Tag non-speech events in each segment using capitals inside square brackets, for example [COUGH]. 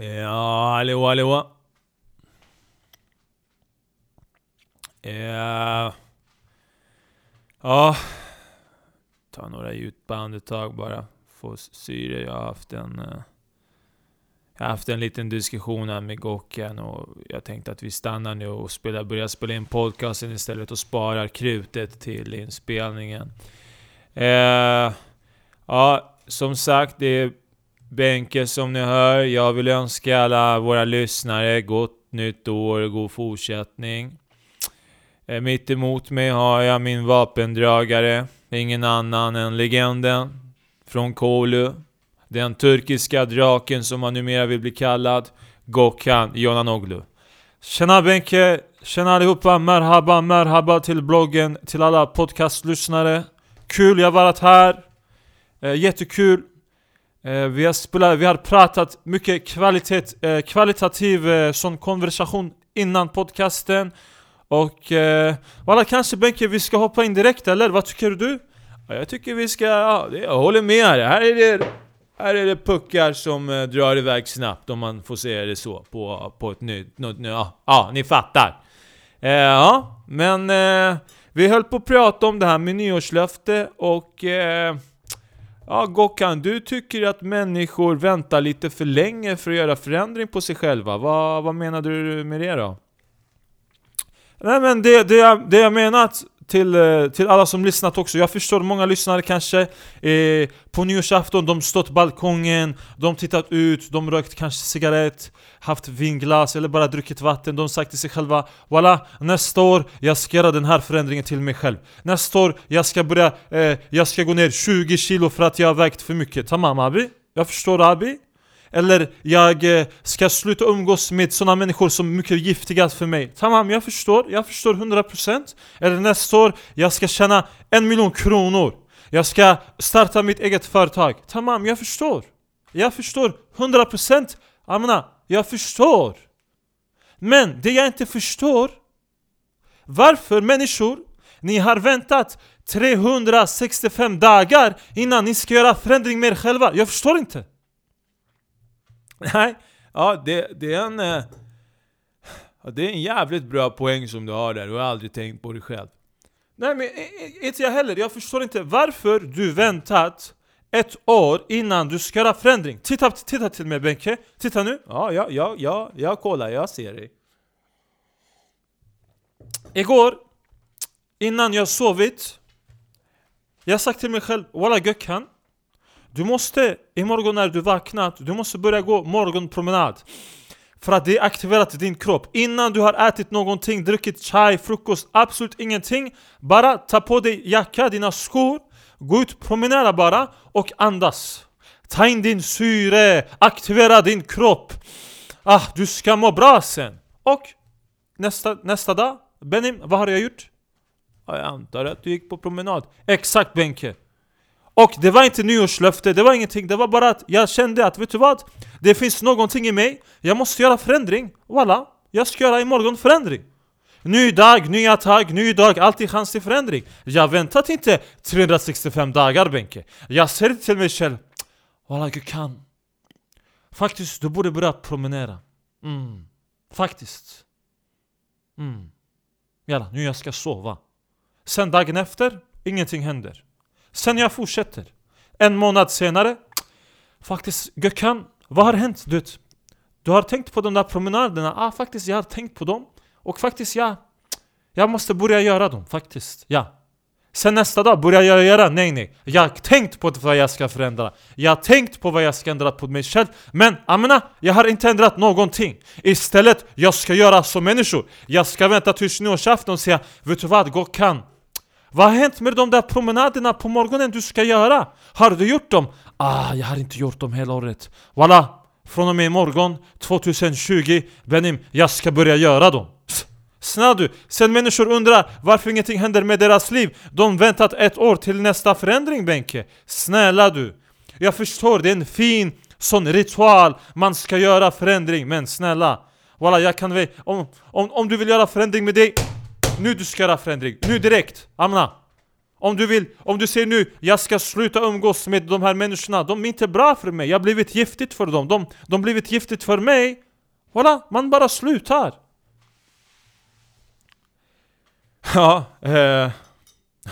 Ja, hallå hallå. Ja. Eh, ja. Ta några djupa andetag bara. Få syre. Jag har haft en... Eh, jag har haft en liten diskussion här med Gocken och jag tänkte att vi stannar nu och spelar, börjar spela in podcasten istället och sparar krutet till inspelningen. Eh, ja, som sagt, det är Benke som ni hör. Jag vill önska alla våra lyssnare gott nytt år och god fortsättning. Eh, mitt emot mig har jag min vapendragare. Ingen annan än legenden från Kolu. Den turkiska draken som han numera vill bli kallad. Gökhan Jonanoglu. Tjena Benke! Tjena allihopa! Merhaba, merhaba till bloggen, till alla podcastlyssnare. Kul jag varit här. Eh, jättekul. Eh, vi, har spelat, vi har pratat mycket kvalitet, eh, kvalitativ eh, sån konversation innan podcasten. Och eh, walla, kanske Benke vi ska hoppa in direkt eller? Vad tycker du? Jag tycker vi ska, ja, jag håller med här. Här är det, här är det puckar som eh, drar iväg snabbt om man får säga det så på, på ett nytt, något, ny- ja, ja, ni fattar. Eh, ja, men eh, vi höll på att prata om det här med nyårslöfte och eh, Ja, Gokhan, du tycker att människor väntar lite för länge för att göra förändring på sig själva. Vad, vad menar du med det då? Nej men det, det, jag, det jag menat till, eh, till alla som lyssnat också, jag förstår många lyssnare kanske eh, På nyårsafton, de stått balkongen, de tittat ut, de rökt kanske cigarett Haft vinglas eller bara druckit vatten, de sagt till sig själva Walla, nästa år jag ska göra den här förändringen till mig själv Nästa år jag ska börja, eh, jag ska gå ner 20 kilo för att jag har vägt för mycket Tamam abi? Jag förstår abi? Eller jag eh, ska sluta umgås med sådana människor som är mycket giftiga för mig. Tamam, jag förstår, jag förstår 100% Eller nästa år, jag ska tjäna en miljon kronor. Jag ska starta mitt eget företag. Tamam, jag förstår. Jag förstår 100% Amna, jag förstår. Men det jag inte förstår Varför människor, ni har väntat 365 dagar innan ni ska göra förändring med er själva? Jag förstår inte. [LAUGHS] Nej, ja det, det är en... Eh, ja, det är en jävligt bra poäng som du har där, du har aldrig tänkt på det själv. Nej men inte jag heller, jag förstår inte varför du väntat ett år innan du ska göra förändring. Titta, titta till mig Benke, titta nu. Ja, ja, ja, ja, jag kollar, jag ser dig. Igår, innan jag sovit, jag sagt till mig själv, Walla Gökhan, du måste imorgon när du vaknat, du måste börja gå morgonpromenad. För att det aktiverat din kropp. Innan du har ätit någonting, druckit chai, frukost, absolut ingenting Bara ta på dig jacka, dina skor Gå ut, promenera bara och andas. Ta in din syre, aktivera din kropp. Ah, du ska må bra sen. Och nästa, nästa dag, Benim, vad har jag gjort? Jag antar att du gick på promenad. Exakt Benke och det var inte nyårslöfte, det var ingenting, det var bara att jag kände att vet du vad? Det finns någonting i mig, jag måste göra förändring. Voilà, jag ska göra imorgon förändring. Ny dag, nya tag, ny dag, alltid chans till förändring. Jag väntat inte 365 dagar Benke. Jag säger till mig själv. Walla du kan. Faktiskt, du borde börja promenera. Mm. Faktiskt. Mm. Jalla, nu jag ska sova. Sen dagen efter, ingenting händer. Sen jag fortsätter. En månad senare Faktiskt Gökhan, vad har hänt? Du, du har tänkt på de där promenaderna? Ja, ah, faktiskt jag har tänkt på dem. Och faktiskt ja Jag måste börja göra dem, faktiskt, ja. Sen nästa dag börjar jag göra, nej nej. Jag har tänkt på vad jag ska förändra. Jag har tänkt på vad jag ska ändra på mig själv. Men amena, jag har inte ändrat någonting. Istället, jag ska göra som människor. Jag ska vänta tills nyårsafton och säga Vet du vad, Gökhan? Vad har hänt med de där promenaderna på morgonen du ska göra? Har du gjort dem? Ah, jag har inte gjort dem hela året Walla, från och med imorgon 2020 Benim, jag ska börja göra dem Psst. Snälla du, sen människor undrar varför ingenting händer med deras liv De väntat ett år till nästa förändring Benke Snälla du Jag förstår, det är en fin sån ritual Man ska göra förändring, men snälla Walla, jag kan väl... Om, om, om du vill göra förändring med dig nu du ska göra förändring, nu direkt! Amna! Om du vill, om du säger nu jag ska sluta umgås med de här människorna, de är inte bra för mig, jag har blivit giftigt för dem, de har blivit giftigt för mig. Voilà, man bara slutar. Ja, eh,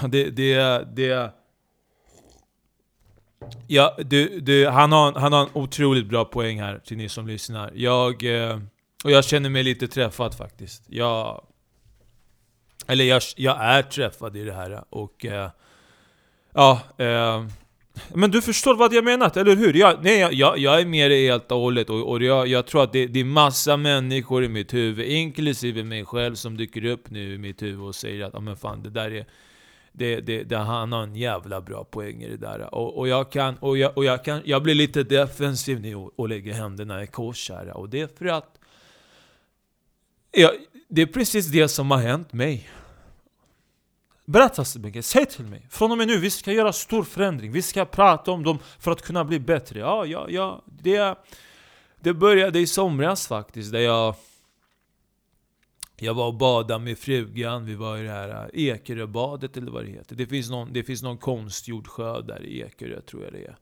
det, det, det... Ja, du, du, han, har, han har en otroligt bra poäng här till ni som lyssnar. Jag... Eh, och jag känner mig lite träffad faktiskt. Jag... Eller jag, jag är träffad i det här och... Eh, ja, eh, men du förstår vad jag menar, eller hur? Jag, nej, jag, jag är med dig helt och hållet och, och jag, jag tror att det, det är massa människor i mitt huvud, inklusive mig själv, som dyker upp nu i mitt huvud och säger att ah, men fan, det där är... Det, det, det, han har en jävla bra poäng i det där. Och, och, jag, kan, och, jag, och jag, kan, jag blir lite defensiv nu och, och lägger händerna i kors här. Och det är för att... Jag, det är precis det som har hänt mig. Berätta Sebeke, säg till mig. Från och med nu, vi ska göra stor förändring. Vi ska prata om dem för att kunna bli bättre. Ja, ja, ja. Det, det började i somras faktiskt, där jag... Jag var och badade med frugan, vi var i det här äh, Ekeröbadet eller vad det heter. Det finns någon, det finns någon konstgjord sjö där i Ekerö, tror jag det är.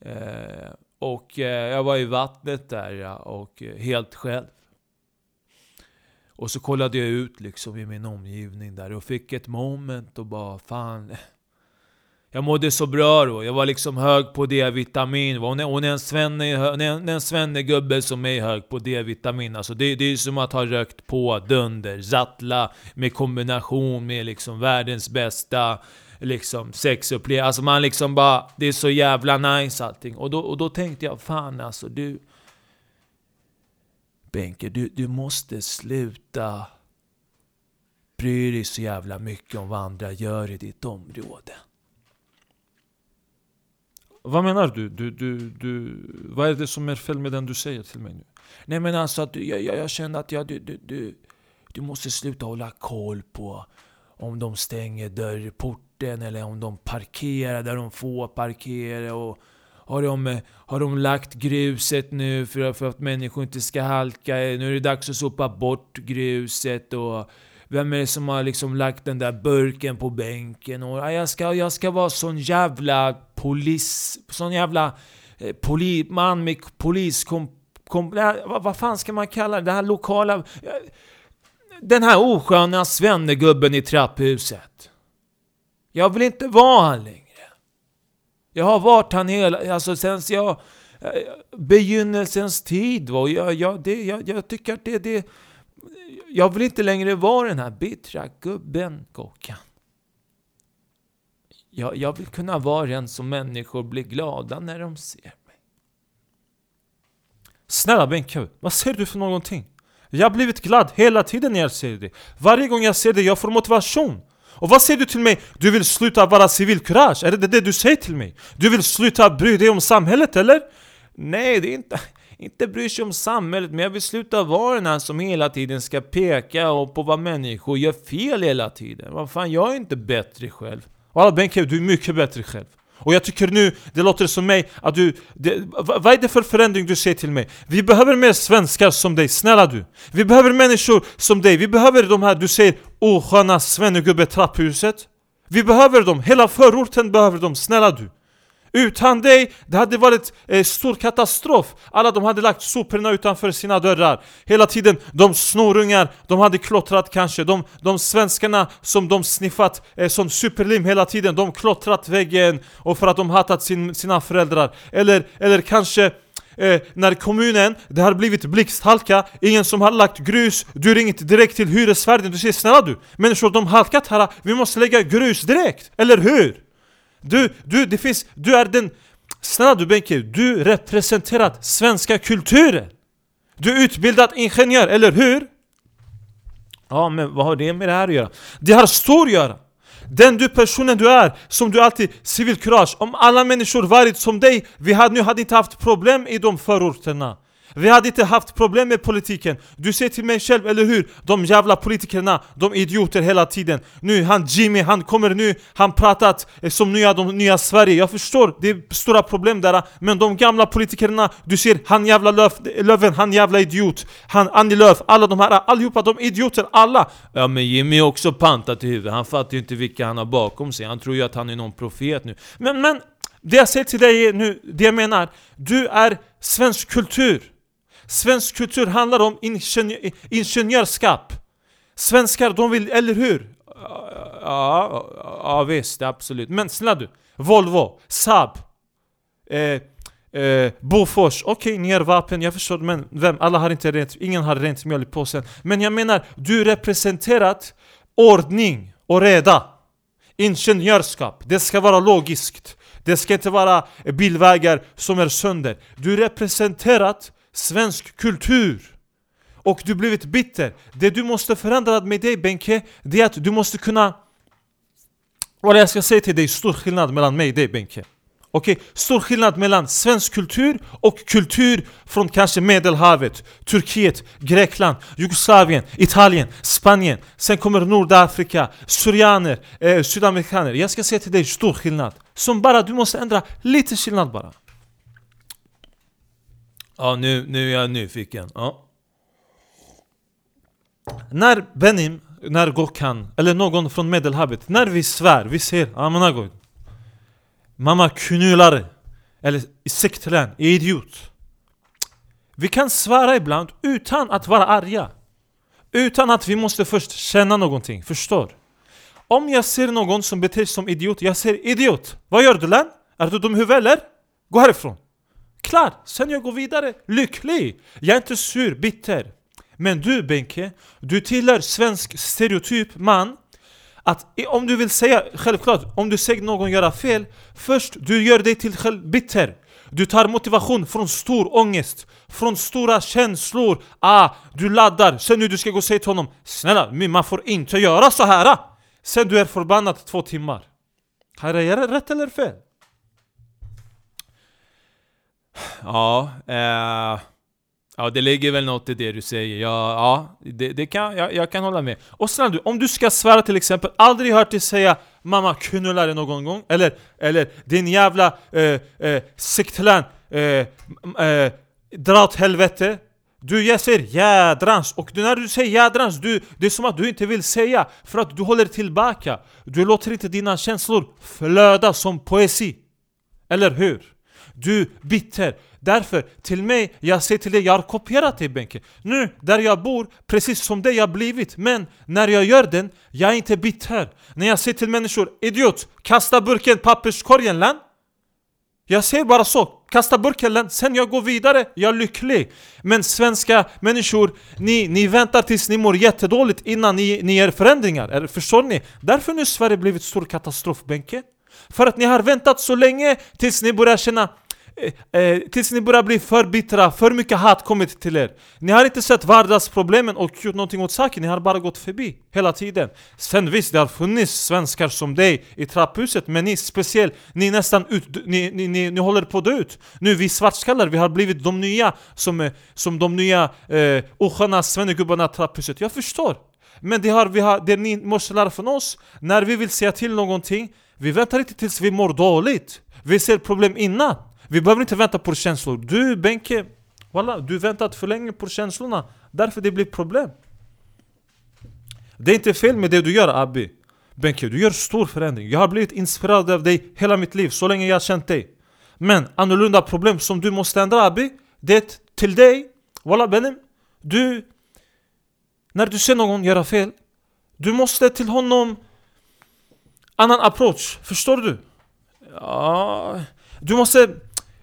Eh, och eh, jag var i vattnet där och eh, helt själv. Och så kollade jag ut liksom i min omgivning där och fick ett moment och bara fan... Jag mådde så bra då, jag var liksom hög på D-vitamin. Och när en, svenne, när en svennegubbe som är hög på D-vitamin, alltså det, det är som att ha rökt på dunder, Zattla med kombination med liksom världens bästa liksom sexupplevelse. Alltså man liksom bara, det är så jävla nice allting. Och då, och då tänkte jag, fan alltså du... Benke, du, du måste sluta bry dig så jävla mycket om vad andra gör i ditt område. Vad menar du? Du, du, du? Vad är det som är fel med den du säger till mig nu? Nej men alltså, att jag, jag, jag känner att jag, du, du, du, du måste sluta hålla koll på om de stänger dörrporten eller om de parkerar där de får parkera. Och har de, eh, har de lagt gruset nu för, för att människor inte ska halka? Eh, nu är det dags att sopa bort gruset och vem är det som har liksom lagt den där burken på bänken? Och jag ska, jag ska vara sån jävla polis... Sån jävla eh, poli, man med poliskom... Kom, vad, vad fan ska man kalla det? Det här lokala... Eh, den här osköna svennegubben i trapphuset. Jag vill inte vara han längre. Jag har varit han hela, alltså sen jag, eh, begynnelsens tid. Va? Jag, jag, det, jag, jag tycker att det, det, jag vill inte längre vara den här bittra gubben, Gokan. Jag, jag vill kunna vara den som människor blir glada när de ser mig. Snälla Benke, vad ser du för någonting? Jag har blivit glad hela tiden när jag ser dig. Varje gång jag ser dig, jag får motivation. Och vad säger du till mig? Du vill sluta vara civilkurage? Är det det du säger till mig? Du vill sluta bry dig om samhället eller? Nej, det är inte... Inte bryr sig om samhället, men jag vill sluta vara den här som hela tiden ska peka på vad människor gör fel hela tiden. Vad fan, jag är inte bättre själv. Walla Benke, du är mycket bättre själv. Och jag tycker nu, det låter som mig, att du... Det, vad är det för förändring du säger till mig? Vi behöver mer svenskar som dig, snälla du! Vi behöver människor som dig, vi behöver de här, du säger osköna svennegubbe trapphuset Vi behöver dem, hela förorten behöver dem, snälla du! Utan dig, det hade varit eh, stor katastrof. Alla de hade lagt soporna utanför sina dörrar. Hela tiden, de snorungar, de hade klottrat kanske. De, de svenskarna som de sniffat eh, som superlim hela tiden, de klottrat väggen och för att de hatat sin, sina föräldrar. Eller, eller kanske Eh, när kommunen, det har blivit blixthalka, ingen som har lagt grus, du ringer direkt till hyresvärden, du säger snälla du, människor de halkat här, vi måste lägga grus direkt, eller hur? Du, du, det finns, du är den... Snälla du Benke, du representerar svenska kulturen! Du är utbildad ingenjör, eller hur? Ja, men vad har det med det här att göra? Det har stort att göra! Den du personen du är, som du alltid civilkurage. Om alla människor varit som dig, vi hade nu hade inte haft problem i de förorterna. Vi hade inte haft problem med politiken. Du ser till mig själv, eller hur? De jävla politikerna, de idioter hela tiden. Nu, han Jimmy, han kommer nu, han pratat eh, som nya, de nya Sverige. Jag förstår, det är stora problem där. Men de gamla politikerna, du ser han jävla Löf, Löfven, han jävla idiot. Han Annie Lööf, alla de här, allihopa, de idioter, alla. Ja men Jimmy är också pantat i huvudet. Han fattar ju inte vilka han har bakom sig. Han tror ju att han är någon profet nu. Men, men det jag säger till dig nu, det jag menar, du är svensk kultur. Svensk kultur handlar om ingenjör, ingenjörskap. Svenskar, de vill, eller hur? Ja, ja visst, absolut. Men snälla du, Volvo, Saab, eh, eh, Bofors, okej okay, ni har vapen, jag förstår men vem? Alla har inte rent, ingen har rent mjöl i påsen. Men jag menar, du representerat ordning och reda. Ingenjörskap, det ska vara logiskt. Det ska inte vara bilvägar som är sönder. Du representerat svensk kultur. Och du blivit bitter. Det du måste förändra med dig Benke, det är att du måste kunna... Vad jag ska säga till dig, stor skillnad mellan mig och dig Benke. Okej, okay? stor skillnad mellan svensk kultur och kultur från kanske medelhavet Turkiet, Grekland, Jugoslavien, Italien, Spanien Sen kommer Nordafrika, Syrianer, eh, Sydamerikaner Jag ska säga till dig stor skillnad Som bara, du måste ändra lite skillnad bara Ja, nu, nu är jag nyfiken ja. När Benim, när Gokhan, eller någon från medelhavet När vi svär, vi säger Amanagod Mamma knulare Eller sektlän, idiot Vi kan svära ibland utan att vara arga Utan att vi måste först känna någonting, förstår? Om jag ser någon som beter sig som idiot, jag säger idiot Vad gör du län? Är du dum huvud eller? Gå härifrån Klar, sen jag går vidare, lycklig! Jag är inte sur, bitter. Men du Benke, du tillhör svensk stereotyp man. Att om du vill säga, självklart, om du ser någon göra fel Först, du gör dig till själv bitter. Du tar motivation från stor ångest Från stora känslor. Ah, du laddar, sen nu du ska gå och säga till honom Snälla, man får inte göra så här. Sen du är förbannad två timmar. Har jag rätt eller fel? Ja, eh... Ja, det ligger väl något i det du säger. Ja, ja det, det kan, jag, jag, kan hålla med. Och snälla du, om du ska svära till exempel, aldrig hört dig säga Mamma knullar dig någon gång, eller, eller din jävla eh, eh, siktlän, eh, eh, dra åt helvete du jag säger jädrans, och när du säger jädrans, du, det är som att du inte vill säga För att du håller tillbaka Du låter inte dina känslor flöda som poesi Eller hur? Du bitter. Därför, till mig, jag säger till dig, jag har kopierat dig Benke. Nu, där jag bor, precis som dig jag blivit. Men när jag gör den, jag är inte bitter. När jag säger till människor, idiot, kasta burken papperskorgen lan jag säger bara så, kasta burken, sen jag går vidare, jag är lycklig. Men svenska människor, ni, ni väntar tills ni mår jättedåligt innan ni, ni gör förändringar, förstår ni? Därför nu Sverige blivit stor katastrof Benke. För att ni har väntat så länge tills ni börjar känna Eh, eh, tills ni börjar bli för bittra, för mycket hat kommit till er. Ni har inte sett vardagsproblemen och gjort någonting åt saken, ni har bara gått förbi hela tiden. Sen visst, det har funnits svenskar som dig i trapphuset Men ni speciellt, ni nästan ut, ni, ni, ni, ni håller på att dö ut. Nu vi svartskallar, vi har blivit de nya som, eh, som de nya eh, osköna svennegubbarna i trapphuset. Jag förstår. Men det, har, vi har, det ni måste lära från oss När vi vill säga till någonting Vi väntar inte tills vi mår dåligt. Vi ser problem innan vi behöver inte vänta på känslor. Du Benke, walla, du väntat för länge på känslorna. Därför det blir problem. Det är inte fel med det du gör Abi. Benke, du gör stor förändring. Jag har blivit inspirerad av dig hela mitt liv, så länge jag har känt dig. Men annorlunda problem som du måste ändra Abi, det är till dig. Walla benim, du... När du ser någon göra fel, du måste till honom annan approach. Förstår du? Ja... Du måste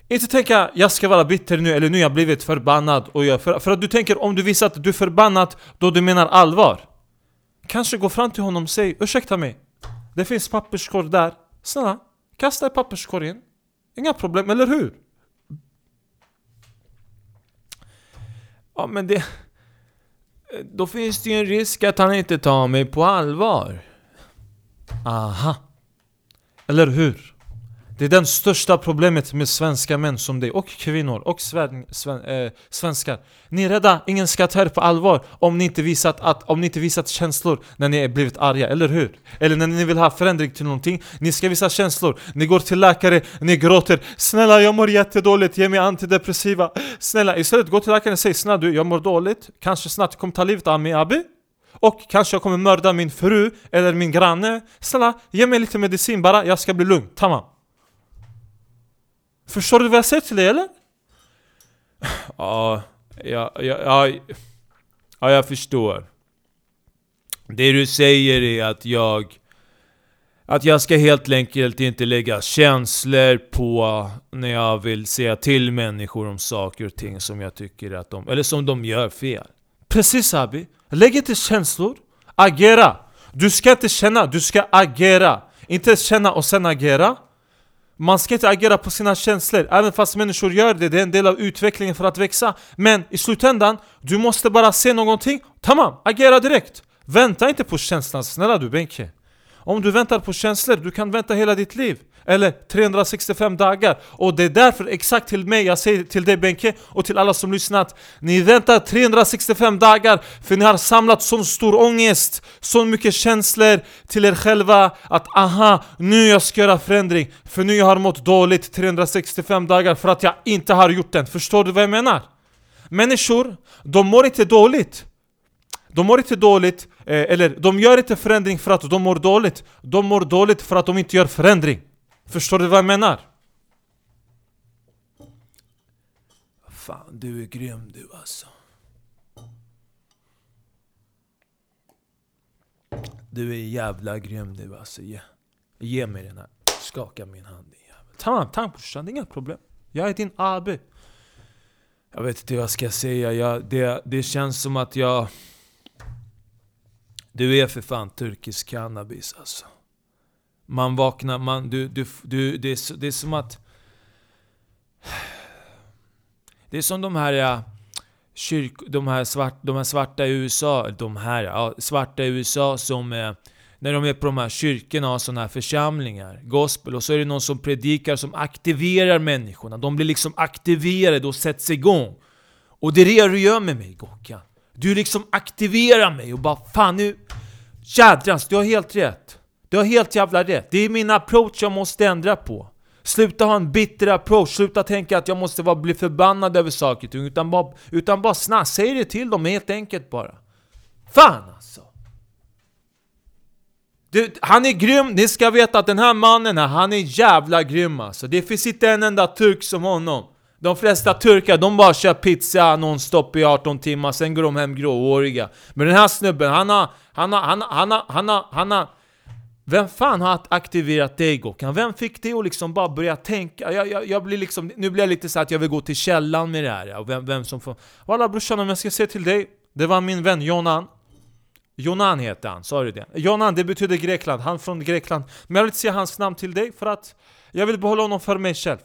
inte tänka jag ska vara bitter nu eller nu har jag blivit förbannad och jag, för, för att du tänker om du visar att du är förbannad då du menar allvar. Kanske gå fram till honom och säg ursäkta mig Det finns papperskorg där. Snälla, kasta i papperskorgen Inga problem, eller hur? Ja men det... Då finns det ju en risk att han inte tar mig på allvar. Aha. Eller hur? Det är det största problemet med svenska män som dig, och kvinnor, och sven, sven, eh, svenskar. Ni är rädda, ingen ska ta er på allvar om ni, inte visat att, om ni inte visat känslor när ni är blivit arga, eller hur? Eller när ni vill ha förändring till någonting. Ni ska visa känslor, ni går till läkare, ni gråter. Snälla jag mår jättedåligt, ge mig antidepressiva. Snälla, istället gå till läkaren och säg Snälla du, jag mår dåligt. Kanske snart kommer ta livet av mig abi. Och kanske jag kommer mörda min fru eller min granne. Snälla, ge mig lite medicin bara, jag ska bli lugn, tamam. Förstår du vad jag säger till dig eller? Ja, ja, ja, ja, ja, jag förstår. Det du säger är att jag... Att jag ska helt enkelt inte lägga känslor på när jag vill säga till människor om saker och ting som jag tycker att de... Eller som de gör fel. Precis Abi, lägg inte känslor, agera! Du ska inte känna, du ska agera! Inte känna och sen agera man ska inte agera på sina känslor, även fast människor gör det, det är en del av utvecklingen för att växa. Men i slutändan, du måste bara se någonting, tamam, agera direkt! Vänta inte på känslan, snälla du Benke. Om du väntar på känslor, du kan vänta hela ditt liv eller 365 dagar. Och det är därför exakt till mig, jag säger till dig Benke och till alla som lyssnat. Ni väntar 365 dagar för ni har samlat sån stor ångest, så mycket känslor till er själva att aha, nu jag ska göra förändring. För nu jag har mått dåligt 365 dagar för att jag inte har gjort den. Förstår du vad jag menar? Människor, de mår inte dåligt. De mår inte dåligt, eh, eller de gör inte förändring för att de mår dåligt. De mår dåligt för att de inte gör förändring. Förstår du vad jag menar? Fan, du är grym du alltså. Du är jävla grym du alltså. Ge, ge mig den här. Skaka min hand din jävel. Tamam, tamam brorsan. Inga problem. Jag är din AB. Jag vet inte vad jag ska säga. Jag, det, det känns som att jag... Du är för fan turkisk cannabis alltså. Man vaknar, man, du, du, du, det, är, det är som att... Det är som de här, ja, kyrk, de här, svart, de här svarta i USA, de här, ja, svarta i USA som... Eh, när de är på de här kyrkorna och har sådana här församlingar, gospel, och så är det någon som predikar som aktiverar människorna. De blir liksom aktiverade och sätts igång. Och det är det du gör med mig Gokkan. Du liksom aktiverar mig och bara fan nu... Jädrans, du har helt rätt. Du har helt jävla rätt. Det är min approach jag måste ändra på. Sluta ha en bitter approach, sluta tänka att jag måste vara, bli förbannad över saker och ting. Utan bara, utan bara snabbt, säg det till dem helt enkelt bara. Fan alltså! Du, han är grym, ni ska veta att den här mannen här, han är jävla grym alltså. Det finns inte en enda turk som honom. De flesta turkar, de bara kör pizza nonstop i 18 timmar, sen går de hem gråhåriga. Men den här snubben, han har, han har, han har, han har, han har, han har vem fan har aktiverat dig Gokan? Vem fick dig att liksom bara börja tänka? Jag, jag, jag blir liksom, nu blir jag lite så att jag vill gå till källan med det här, och vem, vem som får... Walla brorsan, om jag ska säga till dig, det var min vän Jonan Jonan heter han, sa du det? Jonan, det betyder Grekland, han från Grekland Men jag vill inte säga hans namn till dig för att jag vill behålla honom för mig själv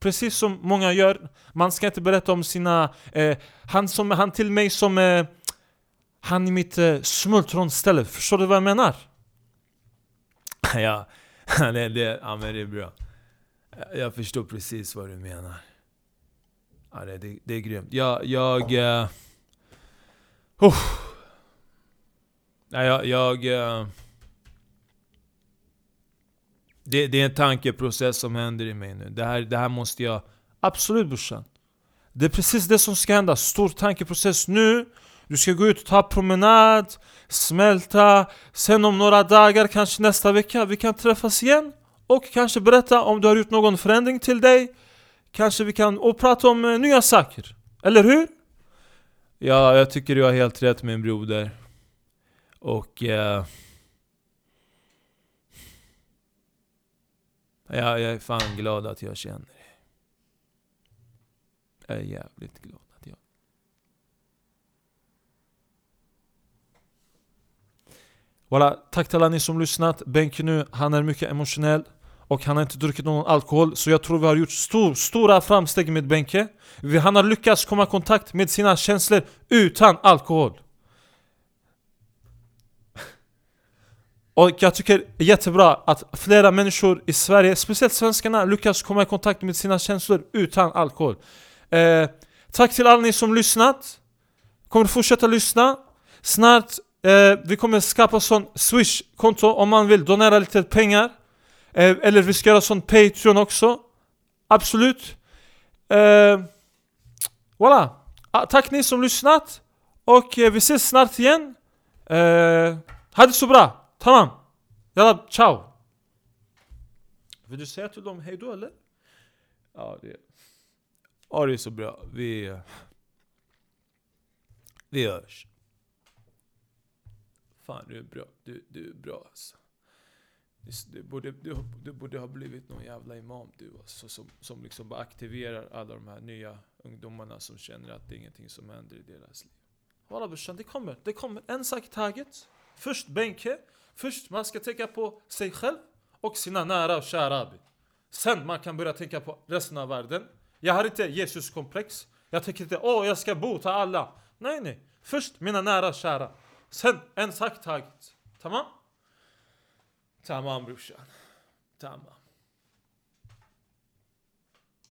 Precis som många gör, man ska inte berätta om sina... Eh, han, som, han till mig som... Eh, han i mitt eh, smultronställe, förstår du vad jag menar? [LAUGHS] ja, [LAUGHS] det, det, ja, men det är bra. Jag förstår precis vad du menar. Ja, det, det, det är grymt. Jag... jag uh, uh, jag... jag uh, det, det är en tankeprocess som händer i mig nu. Det här, det här måste jag... Absolut brorsan. Det är precis det som ska hända. Stor tankeprocess nu. Du ska gå ut och ta promenad, smälta, sen om några dagar, kanske nästa vecka, vi kan träffas igen och kanske berätta om du har gjort någon förändring till dig. Kanske vi kan och prata om eh, nya saker. Eller hur? Ja, jag tycker du har helt rätt min broder. Och... Eh, Ja, jag är fan glad att jag känner dig. Jag är jävligt glad. Voilà, tack till alla ni som lyssnat. Benke nu, han är mycket emotionell och han har inte druckit någon alkohol Så jag tror vi har gjort stor, stora framsteg med Benke Han har lyckats komma i kontakt med sina känslor utan alkohol Och jag tycker det är jättebra att flera människor i Sverige, speciellt svenskarna, lyckas komma i kontakt med sina känslor utan alkohol. Eh, tack till alla ni som lyssnat. Kommer fortsätta lyssna. Snart, eh, vi kommer skapa sån Swish-konto om man vill donera lite pengar. Eh, eller vi ska göra sån Patreon också. Absolut. Eh, voilà. Ah, tack ni som lyssnat. Och eh, vi ses snart igen. Eh, ha det så bra. Tamam. Jalla, ciao. Vill du säga till dem hejdå eller? Ja, det... Ja, det är så bra. Vi... Eh, vi hörs. Fan, du är bra. Du, du är bra alltså. Du, du, borde, du, du borde ha blivit någon jävla imam du alltså, som, som liksom bara aktiverar alla de här nya ungdomarna som känner att det är ingenting som händer i deras liv. Walla brorsan, det kommer. Det kommer. En sak i taget. Först Benke. Först man ska tänka på sig själv och sina nära och kära. Sen man kan börja tänka på resten av världen. Jag har inte Jesus-komplex. Jag tänker inte åh, jag ska bota alla. Nej, nej. Först mina nära och kära. Sen en sak taget. Tamam? Tamam brorsan. Tamam.